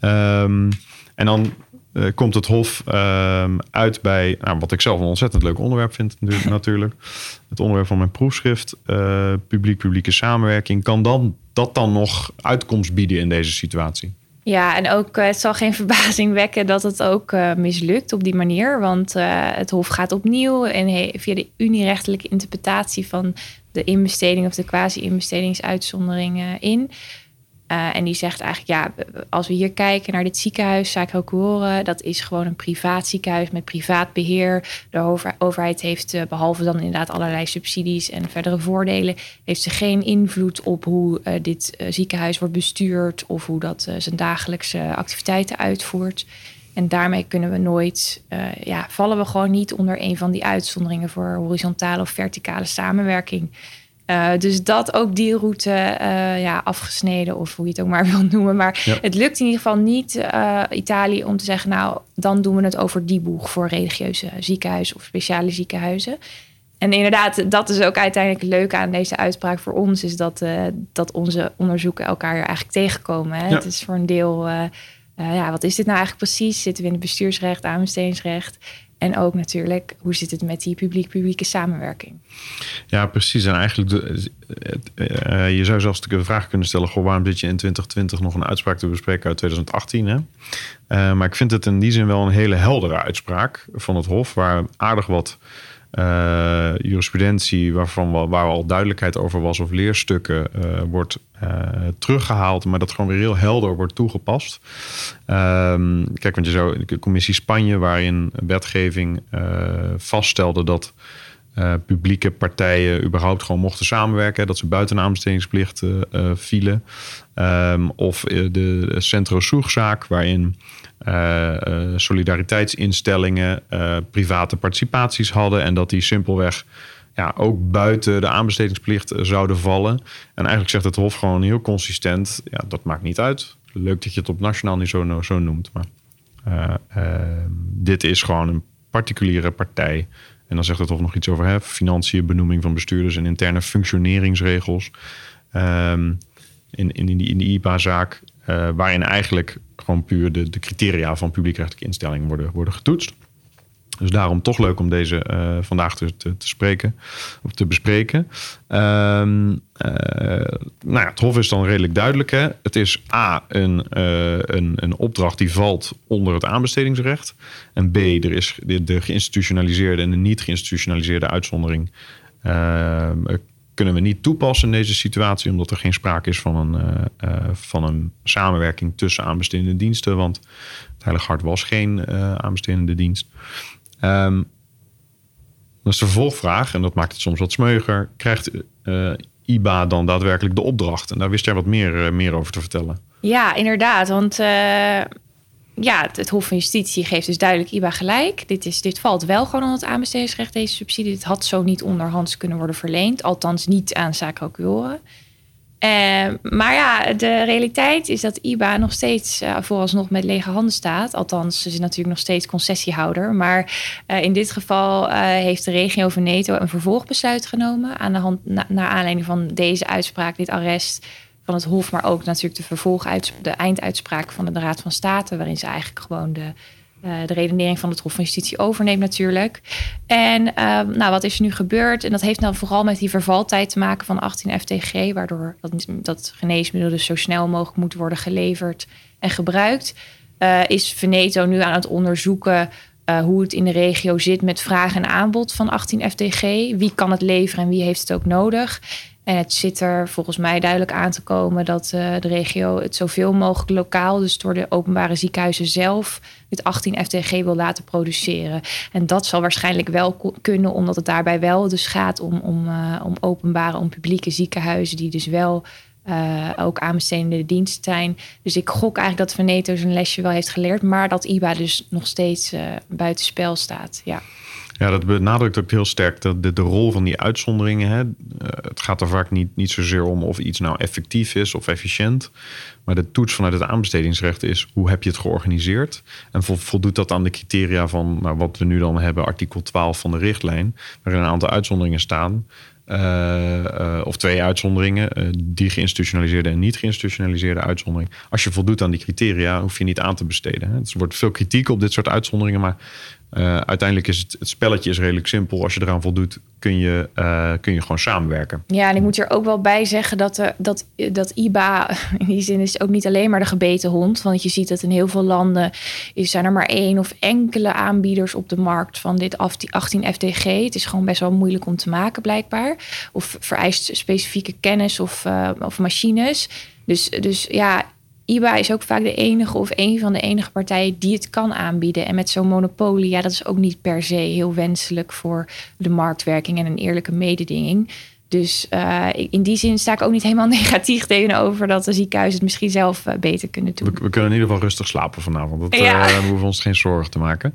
Um, en dan uh, komt het Hof uh, uit bij nou, wat ik zelf een ontzettend leuk onderwerp vind, natuurlijk. *laughs* Het onderwerp van mijn proefschrift, uh, publiek-publieke samenwerking. Kan dan, dat dan nog uitkomst bieden in deze situatie? Ja, en ook het zal geen *laughs* verbazing wekken dat het ook mislukt op die manier. Want het Hof gaat opnieuw en via de unierechtelijke interpretatie van de inbesteding of de quasi-inbestedingsuitzonderingen in. Uh, en die zegt eigenlijk, ja, als we hier kijken naar dit ziekenhuis, Sacro Cuore, dat is gewoon een privaat ziekenhuis met privaat beheer. De overheid heeft, uh, behalve dan inderdaad allerlei subsidies en verdere voordelen, heeft ze geen invloed op hoe uh, dit ziekenhuis wordt bestuurd of hoe dat zijn dagelijkse activiteiten uitvoert. En daarmee kunnen we nooit, ja, vallen we gewoon niet onder een van die uitzonderingen voor horizontale of verticale samenwerking. Uh, dus dat ook die route uh, ja, afgesneden, of hoe je het ook maar *laughs* wil noemen. Maar het lukt in ieder geval niet uh, Italië om te zeggen, nou, dan doen we het over die boeg voor religieuze ziekenhuizen of speciale ziekenhuizen. En inderdaad, dat is ook uiteindelijk het leuke aan deze uitspraak voor ons, is dat, dat onze onderzoeken elkaar eigenlijk tegenkomen. Hè? Het is voor een deel, ja, wat is dit nou eigenlijk precies? Zitten we in het bestuursrecht, aanbestedingsrecht? En ook natuurlijk, hoe zit het met die publiek-publieke samenwerking? Ja, precies. En eigenlijk, de, uh, je zou zelfs de vraag kunnen stellen: goh, waarom zit je in 2020 nog een uitspraak te bespreken uit 2018? Hè? Uh, maar ik vind het in die zin wel een hele heldere uitspraak van het Hof, waar aardig wat uh, jurisprudentie waarvan we, waar al duidelijkheid over was of leerstukken uh, wordt uh, teruggehaald, maar dat gewoon weer heel helder wordt toegepast. Um, kijk, want je zou de commissie Spanje, waarin wetgeving vaststelde dat publieke partijen überhaupt gewoon mochten samenwerken, dat ze buiten aanbestedingsplicht vielen. Um, of de Centro Soegzaak, waarin uh, solidariteitsinstellingen uh, private participaties hadden en dat die simpelweg ja, ook buiten de aanbestedingsplicht zouden vallen. En eigenlijk zegt het Hof gewoon heel consistent: ja, dat maakt niet uit. Leuk dat je het op nationaal niveau zo, noemt, maar dit is gewoon een particuliere partij. En dan zegt het Hof nog iets over hè, financiën, benoeming van bestuurders en interne functioneringsregels. Um, in, in, die, in die IPA-zaak, waarin eigenlijk gewoon puur de, de criteria van publiekrechtelijke instellingen worden, worden getoetst. Dus daarom toch leuk om deze uh, vandaag te, te, spreken of te bespreken. Um, uh, nou ja, het Hof is dan redelijk duidelijk. Hè? Het is A, een, een, een opdracht die valt onder het aanbestedingsrecht. En B, er is de, de geïnstitutionaliseerde en de niet geïnstitutionaliseerde uitzondering ehm, kunnen we niet toepassen in deze situatie, omdat er geen sprake is van een, uh, uh, van een samenwerking tussen aanbestedende diensten. Want het Heilige Hart was geen uh, aanbestedende dienst. Um, dat is de vervolgvraag, en dat maakt het soms wat smeuiger. Krijgt IBA dan daadwerkelijk de opdracht? En daar wist jij wat meer, meer over te vertellen. Ja, inderdaad. Want ja, het, Hof van Justitie geeft dus duidelijk IBA gelijk. Dit, is, dit valt wel gewoon onder het aanbestedingsrecht, deze subsidie. Dit had zo niet onderhands kunnen worden verleend. Althans niet aan sacro Uh, maar ja, de realiteit is dat IBA nog steeds uh, vooralsnog met lege handen staat. Althans, ze is natuurlijk nog steeds concessiehouder. Maar uh, in dit geval heeft de regio Veneto een vervolgbesluit genomen... aan de hand, na, naar aanleiding van deze uitspraak, dit arrest van het Hof, maar ook natuurlijk de vervolguits, de einduitspraak van de Raad van State, waarin ze eigenlijk gewoon de, uh, de redenering van het Hof van Justitie overneemt natuurlijk. En uh, nou, wat is er nu gebeurd? En dat heeft dan vooral met die vervaltijd te maken van 18 FTG, waardoor dat, dat geneesmiddel dus zo snel mogelijk moet worden geleverd en gebruikt. Uh, is Veneto nu aan het onderzoeken uh, hoe het in de regio zit met vraag en aanbod van 18 FTG. Wie kan het leveren en wie heeft het ook nodig? En het zit er volgens mij duidelijk aan te komen dat uh, de regio het zoveel mogelijk lokaal, dus door de openbare ziekenhuizen zelf, met 18 FTG wil laten produceren. En dat zal waarschijnlijk wel kunnen, omdat het daarbij wel dus gaat om, om, uh, om openbare, om publieke ziekenhuizen, die dus wel uh, ook aanbestedende diensten zijn. Dus ik gok eigenlijk dat Veneto zijn lesje wel heeft geleerd, maar dat IBA dus nog steeds buitenspel staat. Ja. Ja, dat benadrukt ook heel sterk de, de, rol van die uitzonderingen. Hè. Uh, het gaat er vaak niet, niet zozeer om of iets nou effectief is of efficiënt. Maar de toets vanuit het aanbestedingsrecht is hoe heb je het georganiseerd? En voldoet dat aan de criteria van nou, wat we nu dan hebben, artikel 12 van de richtlijn, waarin een aantal uitzonderingen staan. of twee uitzonderingen, die geïnstitutionaliseerde en niet geïnstitutionaliseerde uitzondering. Als je voldoet aan die criteria, hoef je niet aan te besteden. Hè. Dus er wordt veel kritiek op dit soort uitzonderingen, maar uh, uiteindelijk is het, het spelletje is redelijk simpel. Als je eraan voldoet, kun je, uh, kun je gewoon samenwerken. Ja, en ik moet er ook wel bij zeggen dat, uh, dat, dat IBA *laughs* in die zin is ook niet alleen maar de gebeten hond. Want je ziet dat in heel veel landen is, zijn er maar één of enkele aanbieders op de markt van dit 18 FTG. Het is gewoon best wel moeilijk om te maken blijkbaar. Of vereist specifieke kennis of, of machines. Dus, dus ja, IBA is ook vaak de enige of een van de enige partijen die het kan aanbieden. En met zo'n monopolie, ja, dat is ook niet per se heel wenselijk voor de marktwerking en een eerlijke mededinging. Dus uh, in die zin sta ik ook niet helemaal *laughs* negatief tegenover dat de ziekenhuizen het misschien zelf uh, beter kunnen doen. We, we, kunnen in ieder geval rustig slapen vanavond. Dat, ja. uh, we hoeven ons geen zorgen te maken.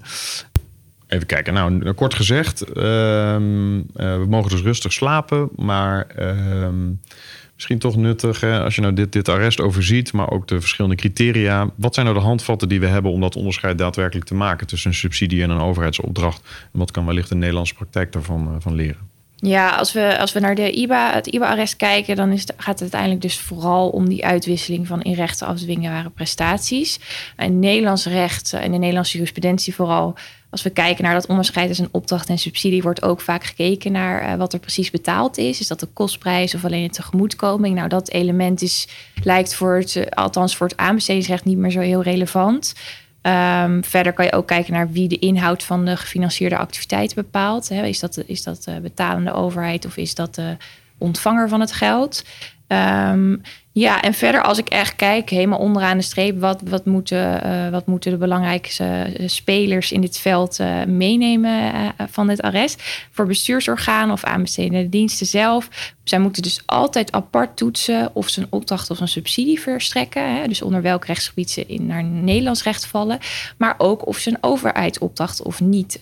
Even kijken. Nou, kort gezegd, ehm, we mogen dus rustig slapen, maar ehm, misschien toch nuttig hè, als je nou dit, dit arrest overziet, maar ook de verschillende criteria. Wat zijn nou de handvatten die we hebben om dat onderscheid daadwerkelijk te maken tussen een subsidie en een overheidsopdracht? En wat kan wellicht de Nederlandse praktijk daarvan uh, van leren? Ja, als we, als we naar de IBA, het IBA-arrest kijken, dan is gaat het uiteindelijk dus vooral om die uitwisseling van in rechten afdwingbare prestaties. In Nederlands recht en de Nederlandse jurisprudentie vooral als we kijken naar dat onderscheid tussen opdracht en subsidie, wordt ook vaak gekeken naar uh, wat er precies betaald is. Is dat de kostprijs of alleen de tegemoetkoming? Nou, dat element is, lijkt voor het, uh, althans voor het aanbestedingsrecht niet meer zo heel relevant. Um, verder kan je ook kijken naar wie de inhoud van de gefinancierde activiteit bepaalt. Is dat, is dat de betalende overheid of is dat de ontvanger van het geld? Um, ja, en verder als ik echt kijk, helemaal onderaan de streep, wat, wat, moeten, uh, wat moeten de belangrijkste eh, spelers in dit veld meenemen van dit arrest? Voor bestuursorganen of aanbestedende diensten zelf. Zij moeten dus altijd apart toetsen of ze een opdracht of een subsidie verstrekken. Hè, dus onder welk rechtsgebied ze in naar Nederlands recht vallen. Maar ook of ze een overheidsopdracht of niet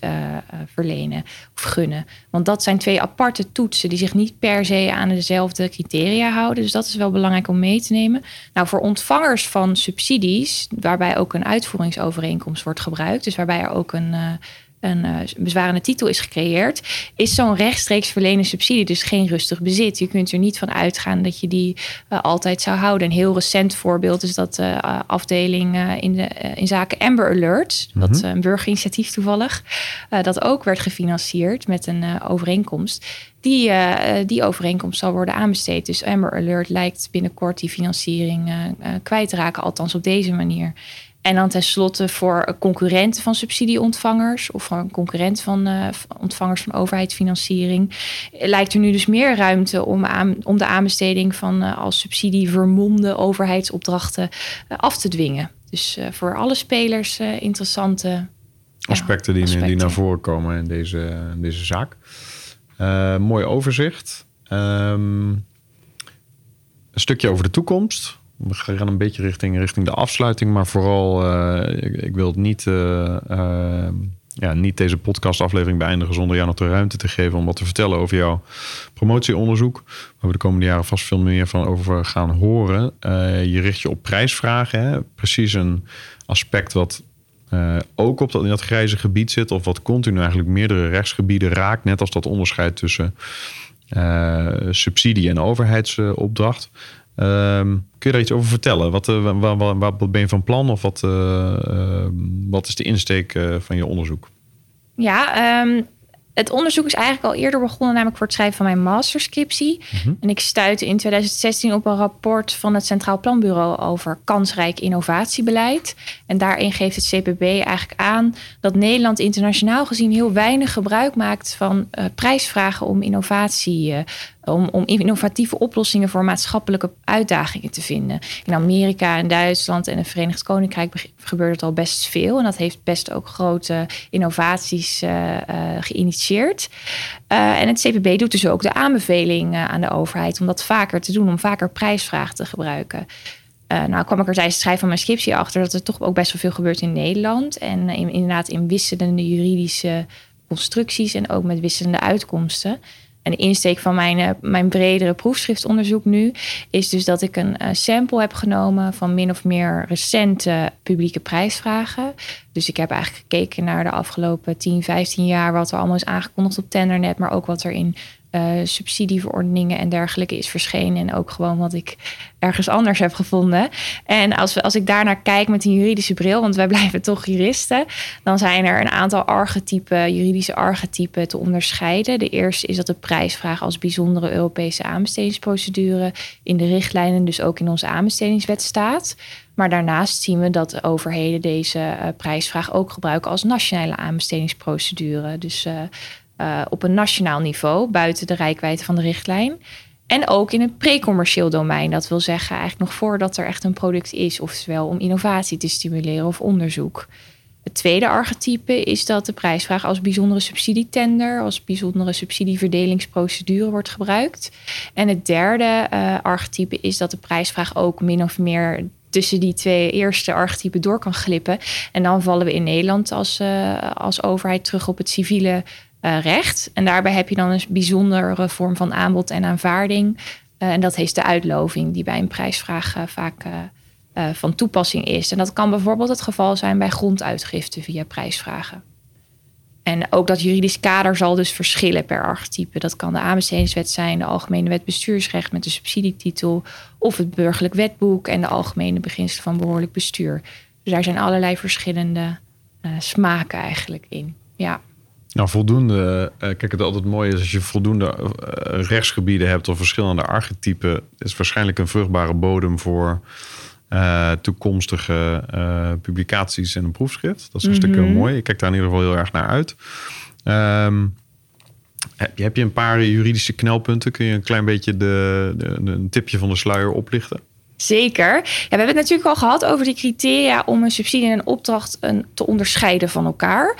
verlenen of gunnen. Want dat zijn twee aparte toetsen die zich niet per se aan dezelfde criteria houden. Dus dat is wel belangrijk om mee te nemen. Nou, voor ontvangers van subsidies, waarbij ook een uitvoeringsovereenkomst wordt gebruikt, dus waarbij er ook een, uh, een uh, bezwarende titel is gecreëerd, is zo'n rechtstreeks verlenen subsidie dus geen rustig bezit. Je kunt er niet van uitgaan dat je die uh, altijd zou houden. Een heel recent voorbeeld is dat de afdeling in, de, in zaken Amber Alert, mm -hmm. dat een burgerinitiatief toevallig, dat ook werd gefinancierd met een overeenkomst die, die overeenkomst zal worden aanbesteed. Dus Amber Alert lijkt binnenkort die financiering kwijt te raken, althans op deze manier. En dan tenslotte voor concurrenten van subsidieontvangers of voor concurrent van ontvangers van overheidsfinanciering lijkt er nu dus meer ruimte om, aan, om de aanbesteding van als subsidie vermomde overheidsopdrachten af te dwingen. Dus voor alle spelers interessante aspecten, ja, die, aspecten, die, naar voren komen in deze, in deze zaak. Uh, mooi overzicht. Um, een stukje over de toekomst. We gaan een beetje richting, richting de afsluiting, maar vooral, uh, ik, wil het niet, uh, ja, niet deze podcastaflevering beëindigen zonder jou nog de ruimte te geven om wat te vertellen over jouw promotieonderzoek. Waar we de komende jaren vast veel meer van over gaan horen. je richt je op prijsvragen. Hè? Precies een aspect wat ook op dat, in dat grijze gebied zit, of wat continu eigenlijk meerdere rechtsgebieden raakt, net als dat onderscheid tussen subsidie en overheidsopdracht. Uh, kun je daar iets over vertellen? Wat, uh, waar, waar, waar, ben je van plan of wat, wat is de insteek van je onderzoek? Ja, um, het onderzoek is eigenlijk al eerder begonnen, namelijk voor het schrijven van mijn masterscriptie. Mm -hmm. En ik stuitte in 2016 op een rapport van het Centraal Planbureau over kansrijk innovatiebeleid. En daarin geeft het CPB eigenlijk aan dat Nederland internationaal gezien heel weinig gebruik maakt van uh, prijsvragen om innovatie uh, om, om innovatieve oplossingen voor maatschappelijke uitdagingen te vinden. In Amerika en Duitsland en het Verenigd Koninkrijk gebeurt het al best veel. En dat heeft best ook grote innovaties uh, uh, geïnitieerd. Uh, en het CPB doet dus ook de aanbeveling aan de overheid om dat vaker te doen, om vaker prijsvragen te gebruiken. Nou kwam ik er tijdens het schrijven van mijn scriptie achter dat er toch ook best wel veel gebeurt in Nederland. En in, inderdaad in wisselende juridische constructies en ook met wisselende uitkomsten. En de insteek van mijn, uh, mijn bredere proefschriftonderzoek nu is dus dat ik een uh, sample heb genomen van min of meer recente publieke prijsvragen. Dus ik heb eigenlijk gekeken naar de afgelopen 10, 15 jaar wat er allemaal is aangekondigd op Tendernet, maar ook wat er in uh, subsidieverordeningen en dergelijke is verschenen. En ook gewoon wat ik ergens anders heb gevonden. En als, we, als ik daarnaar kijk met een juridische bril, want wij *laughs* blijven toch juristen, dan zijn er een aantal archetypen, juridische archetypen te onderscheiden. De eerste is dat de prijsvraag als bijzondere Europese aanbestedingsprocedure in de richtlijnen, dus ook in onze aanbestedingswet staat. Maar daarnaast zien we dat overheden deze uh, prijsvraag ook gebruiken als nationale aanbestedingsprocedure. Dus uh, uh, op een nationaal niveau, buiten de rijkwijde van de richtlijn. En ook in een pre-commercieel domein. Dat wil zeggen, eigenlijk nog voordat er echt een product is, oftewel om innovatie te stimuleren of onderzoek. Het tweede archetype is dat de prijsvraag als bijzondere subsidietender, als bijzondere subsidieverdelingsprocedure wordt gebruikt. En het derde uh, archetype is dat de prijsvraag ook min of meer tussen die twee eerste archetypen door kan glippen. En dan vallen we in Nederland als, uh, als overheid terug op het civiele uh, recht. En daarbij heb je dan een bijzondere vorm van aanbod en aanvaarding. Uh, en dat heet de uitloving, die bij een prijsvraag vaak van toepassing is. En dat kan bijvoorbeeld het geval zijn bij gronduitgifte via prijsvragen. En ook dat juridisch kader zal dus verschillen per archetype. Dat kan de aanbestedingswet zijn, de Algemene Wet Bestuursrecht met de subsidietitel, of het Burgerlijk Wetboek en de Algemene Beginselen van Behoorlijk Bestuur. Dus daar zijn allerlei verschillende smaken eigenlijk in. Ja. Nou, voldoende. Uh, kijk, het altijd mooi is als je voldoende uh, rechtsgebieden hebt of verschillende archetypen, is waarschijnlijk een vruchtbare bodem voor uh, toekomstige publicaties en een proefschrift. Dat is hartstikke mm -hmm. mooi. Ik kijk daar in ieder geval heel erg naar uit. Um, heb, heb je een paar juridische knelpunten? Kun je een klein beetje de, de, een tipje van de sluier oplichten? Zeker. Ja, we hebben het natuurlijk al gehad over die criteria om een subsidie en een opdracht een, te onderscheiden van elkaar.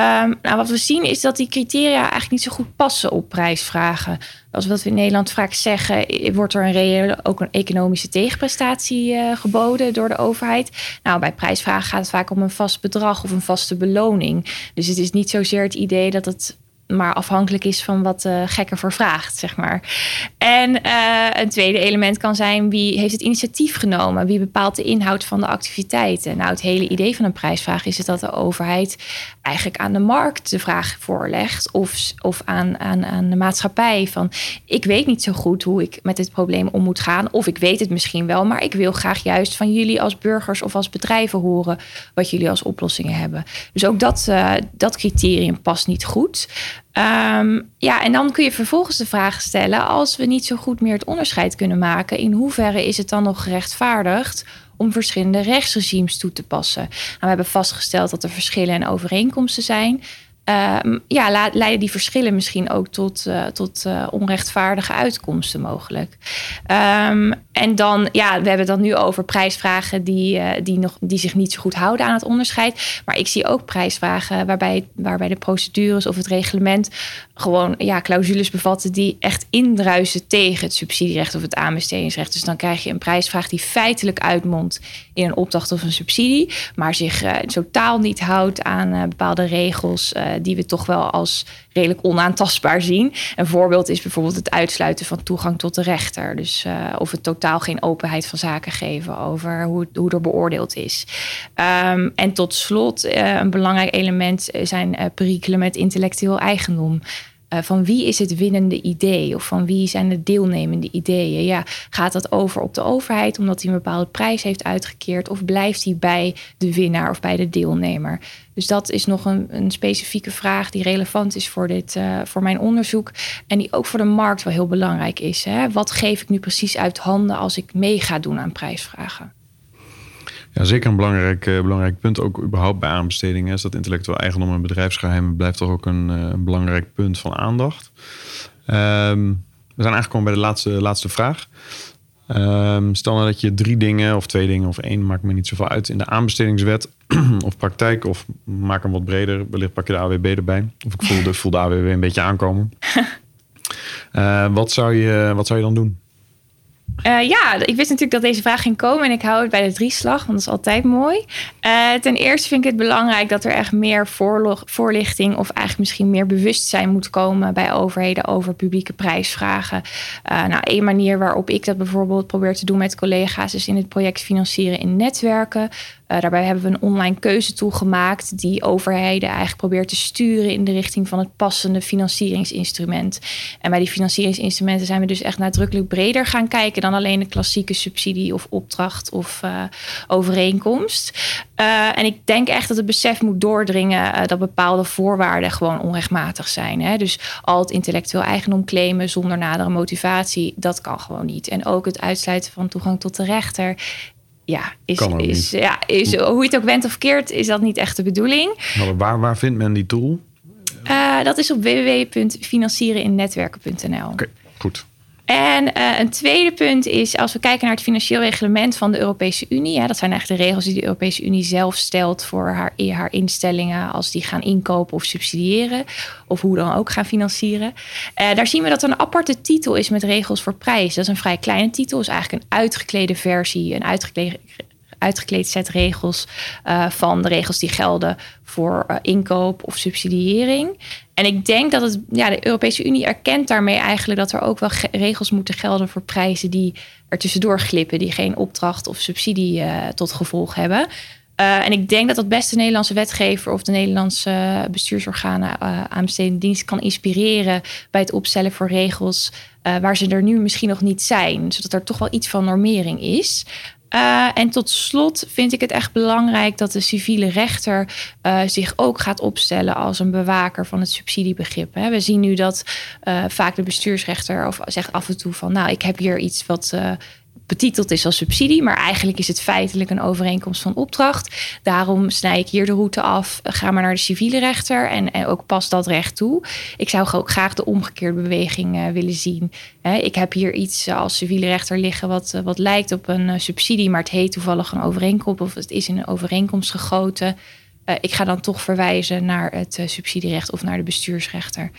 Um, nou, wat we zien is dat die criteria eigenlijk niet zo goed passen op prijsvragen. Als wat we in Nederland vaak zeggen, wordt er een reële, ook een economische tegenprestatie uh, geboden door de overheid. Nou, bij prijsvragen gaat het vaak om een vast bedrag of een vaste beloning. Dus het is niet zozeer het idee dat het maar afhankelijk is van wat de gekker voor vraagt, zeg maar. En uh, een tweede element kan zijn wie heeft het initiatief genomen? Wie bepaalt de inhoud van de activiteiten? Nou, het hele idee van een prijsvraag is het dat de overheid eigenlijk aan de markt de vraag voorlegt of, of aan, aan, aan de maatschappij van ik weet niet zo goed hoe ik met dit probleem om moet gaan of ik weet het misschien wel, maar ik wil graag juist van jullie als burgers of als bedrijven horen wat jullie als oplossingen hebben. Dus ook dat, uh, dat criterium past niet goed. Um, ja, en dan kun je vervolgens de vraag stellen: als we niet zo goed meer het onderscheid kunnen maken, in hoeverre is het dan nog gerechtvaardigd om verschillende rechtsregimes toe te passen? Nou, we hebben vastgesteld dat er verschillen en overeenkomsten zijn. Um, ja, leiden die verschillen misschien ook tot, uh, tot uh, onrechtvaardige uitkomsten mogelijk. Um, en dan, ja, we hebben het dan nu over prijsvragen die, uh, die, nog, die zich niet zo goed houden aan het onderscheid. Maar ik zie ook prijsvragen waarbij, waarbij de procedures of het reglement gewoon ja, clausules bevatten die echt indruisen tegen het subsidierecht of het aanbestedingsrecht. Dus dan krijg je een prijsvraag die feitelijk uitmondt in een opdracht of een subsidie, maar zich totaal niet houdt aan bepaalde regels die we toch wel als redelijk onaantastbaar zien. Een voorbeeld is bijvoorbeeld het uitsluiten van toegang tot de rechter. Dus uh, of het totaal geen openheid van zaken geven over hoe, hoe er beoordeeld is. Um, en tot slot, uh, een belangrijk element zijn uh, perikelen met intellectueel eigendom. Uh, van wie is het winnende idee of van wie zijn de deelnemende ideeën? Ja, gaat dat over op de overheid omdat hij een bepaalde prijs heeft uitgekeerd of blijft hij bij de winnaar of bij de deelnemer? Dus dat is nog een, een specifieke vraag die relevant is voor, dit, uh, voor mijn onderzoek en die ook voor de markt wel heel belangrijk is. Hè? Wat geef ik nu precies uit handen als ik mee ga doen aan prijsvragen? Ja, zeker een belangrijk, uh, belangrijk punt, ook überhaupt bij aanbestedingen, is dat intellectueel eigendom en bedrijfsgeheimen blijft toch ook een, uh, een belangrijk punt van aandacht. Um, we zijn aangekomen bij de laatste, laatste vraag. Um, stel nou dat je drie dingen, of twee dingen, of één, maakt me niet zoveel uit, in de aanbestedingswet *clears throat* of praktijk, of maak hem wat breder, wellicht pak je de AWB erbij. Of ik voel de, voel de AWB een beetje aankomen. uh, *laughs* wat, zou je, wat zou je dan doen? Uh, ja, ik wist natuurlijk dat deze vraag ging komen en ik hou het bij de drieslag, want dat is altijd mooi. Uh, ten eerste vind ik het belangrijk dat er echt meer voorlichting of eigenlijk misschien meer bewustzijn moet komen bij overheden over publieke prijsvragen. Uh, nou, een manier waarop ik dat bijvoorbeeld probeer te doen met collega's is in het project financieren in netwerken. Uh, daarbij hebben we een online keuzetool gemaakt die overheden eigenlijk probeert te sturen in de richting van het passende financieringsinstrument. En bij die financieringsinstrumenten zijn we dus echt nadrukkelijk breder gaan kijken dan alleen de klassieke subsidie of opdracht of uh, overeenkomst. Uh, en ik denk echt dat het besef moet doordringen dat bepaalde voorwaarden gewoon onrechtmatig zijn. Hè? Dus al het intellectueel eigendom claimen zonder nadere motivatie, dat kan gewoon niet. En ook het uitsluiten van toegang tot de rechter ja, is, is, ja, is, hoe je het ook bent of keert, is dat niet echt de bedoeling. Maar waar, waar vindt men die tool? Uh, dat is op www.financierinennetwerken.nl. Oké, goed. En uh, een tweede punt is, als we kijken naar het financieel reglement van de Europese Unie, hè, dat zijn eigenlijk de regels die de Europese Unie zelf stelt voor haar, haar instellingen als die gaan inkopen of subsidiëren, of hoe dan ook gaan financieren. Uh, daar zien we dat er een aparte titel is met regels voor prijs. Dat is een vrij kleine titel, is eigenlijk een uitgeklede versie, een uitgeklede uitgekleed set regels uh, van de regels die gelden voor uh, inkoop of subsidiëring. En ik denk dat het, ja, de Europese Unie erkent daarmee eigenlijk dat er ook wel regels moeten gelden voor prijzen die er tussendoor glippen, die geen opdracht of subsidie uh, tot gevolg hebben. En ik denk dat dat best de Nederlandse wetgever of de Nederlandse bestuursorganen aanbestedende dienst kan inspireren bij het opstellen voor regels waar ze er nu misschien nog niet zijn. Zodat er toch wel iets van normering is. Uh, en tot slot vind ik het echt belangrijk dat de civiele rechter uh, zich ook gaat opstellen als een bewaker van het subsidiebegrip. Hè. We zien nu dat uh, vaak de bestuursrechter of zegt af en toe van, nou, ik heb hier iets wat betiteld is als subsidie, maar eigenlijk is het feitelijk een overeenkomst van opdracht. Daarom snij ik hier de route af, ga maar naar de civiele rechter en, en ook pas dat recht toe. Ik zou ook graag de omgekeerde beweging uh, willen zien. Ik heb hier iets als civiele rechter liggen wat, uh, wat lijkt op een subsidie, maar het heet toevallig een overeenkomst of het is in een overeenkomst gegoten. ik ga dan toch verwijzen naar het subsidierecht of naar de bestuursrechter.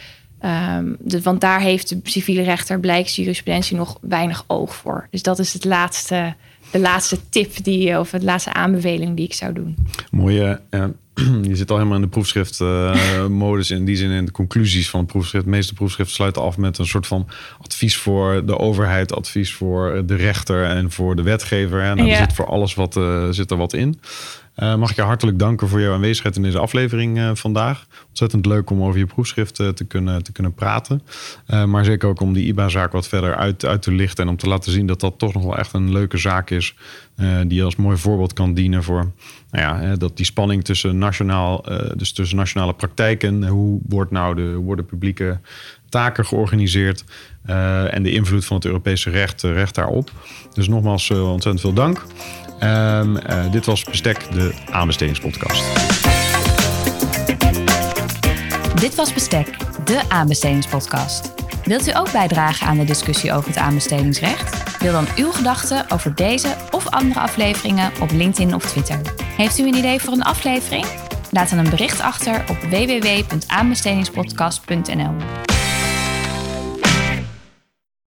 Um, de, want daar heeft de civiele rechter, blijkt jurisprudentie, nog weinig oog voor. Dus dat is het laatste, de laatste tip die, of de laatste aanbeveling die ik zou doen. Mooie. Uh, *clears throat* je zit al helemaal in de proefschriftmodus. Uh, in die zin in de conclusies van het proefschrift. De meeste proefschriften sluiten af met een soort van advies voor de overheid, advies voor de rechter en voor de wetgever. En nou, ja. er zit voor alles wat, uh, zit er wat in. Uh, mag ik je hartelijk danken voor jouw aanwezigheid in deze aflevering uh, vandaag. Ontzettend leuk om over je proefschrift uh, te, kunnen, te kunnen praten. maar zeker ook om die IBA-zaak wat verder uit, uit te lichten. En om te laten zien dat dat toch nog wel echt een leuke zaak is. die als mooi voorbeeld kan dienen voor nou ja, dat die spanning tussen, nationaal, dus tussen nationale praktijken. Hoe, wordt nou de, worden publieke taken georganiseerd? en de invloed van het Europese recht, recht daarop. Dus nogmaals ontzettend veel dank. Um, uh, dit was Bestek, de aanbestedingspodcast. Dit was Bestek, de aanbestedingspodcast. Wilt u ook bijdragen aan de discussie over het aanbestedingsrecht? Deel dan uw gedachten over deze of andere afleveringen op LinkedIn of Twitter. Heeft u een idee voor een aflevering? Laat dan een bericht achter op www.aanbestedingspodcast.nl.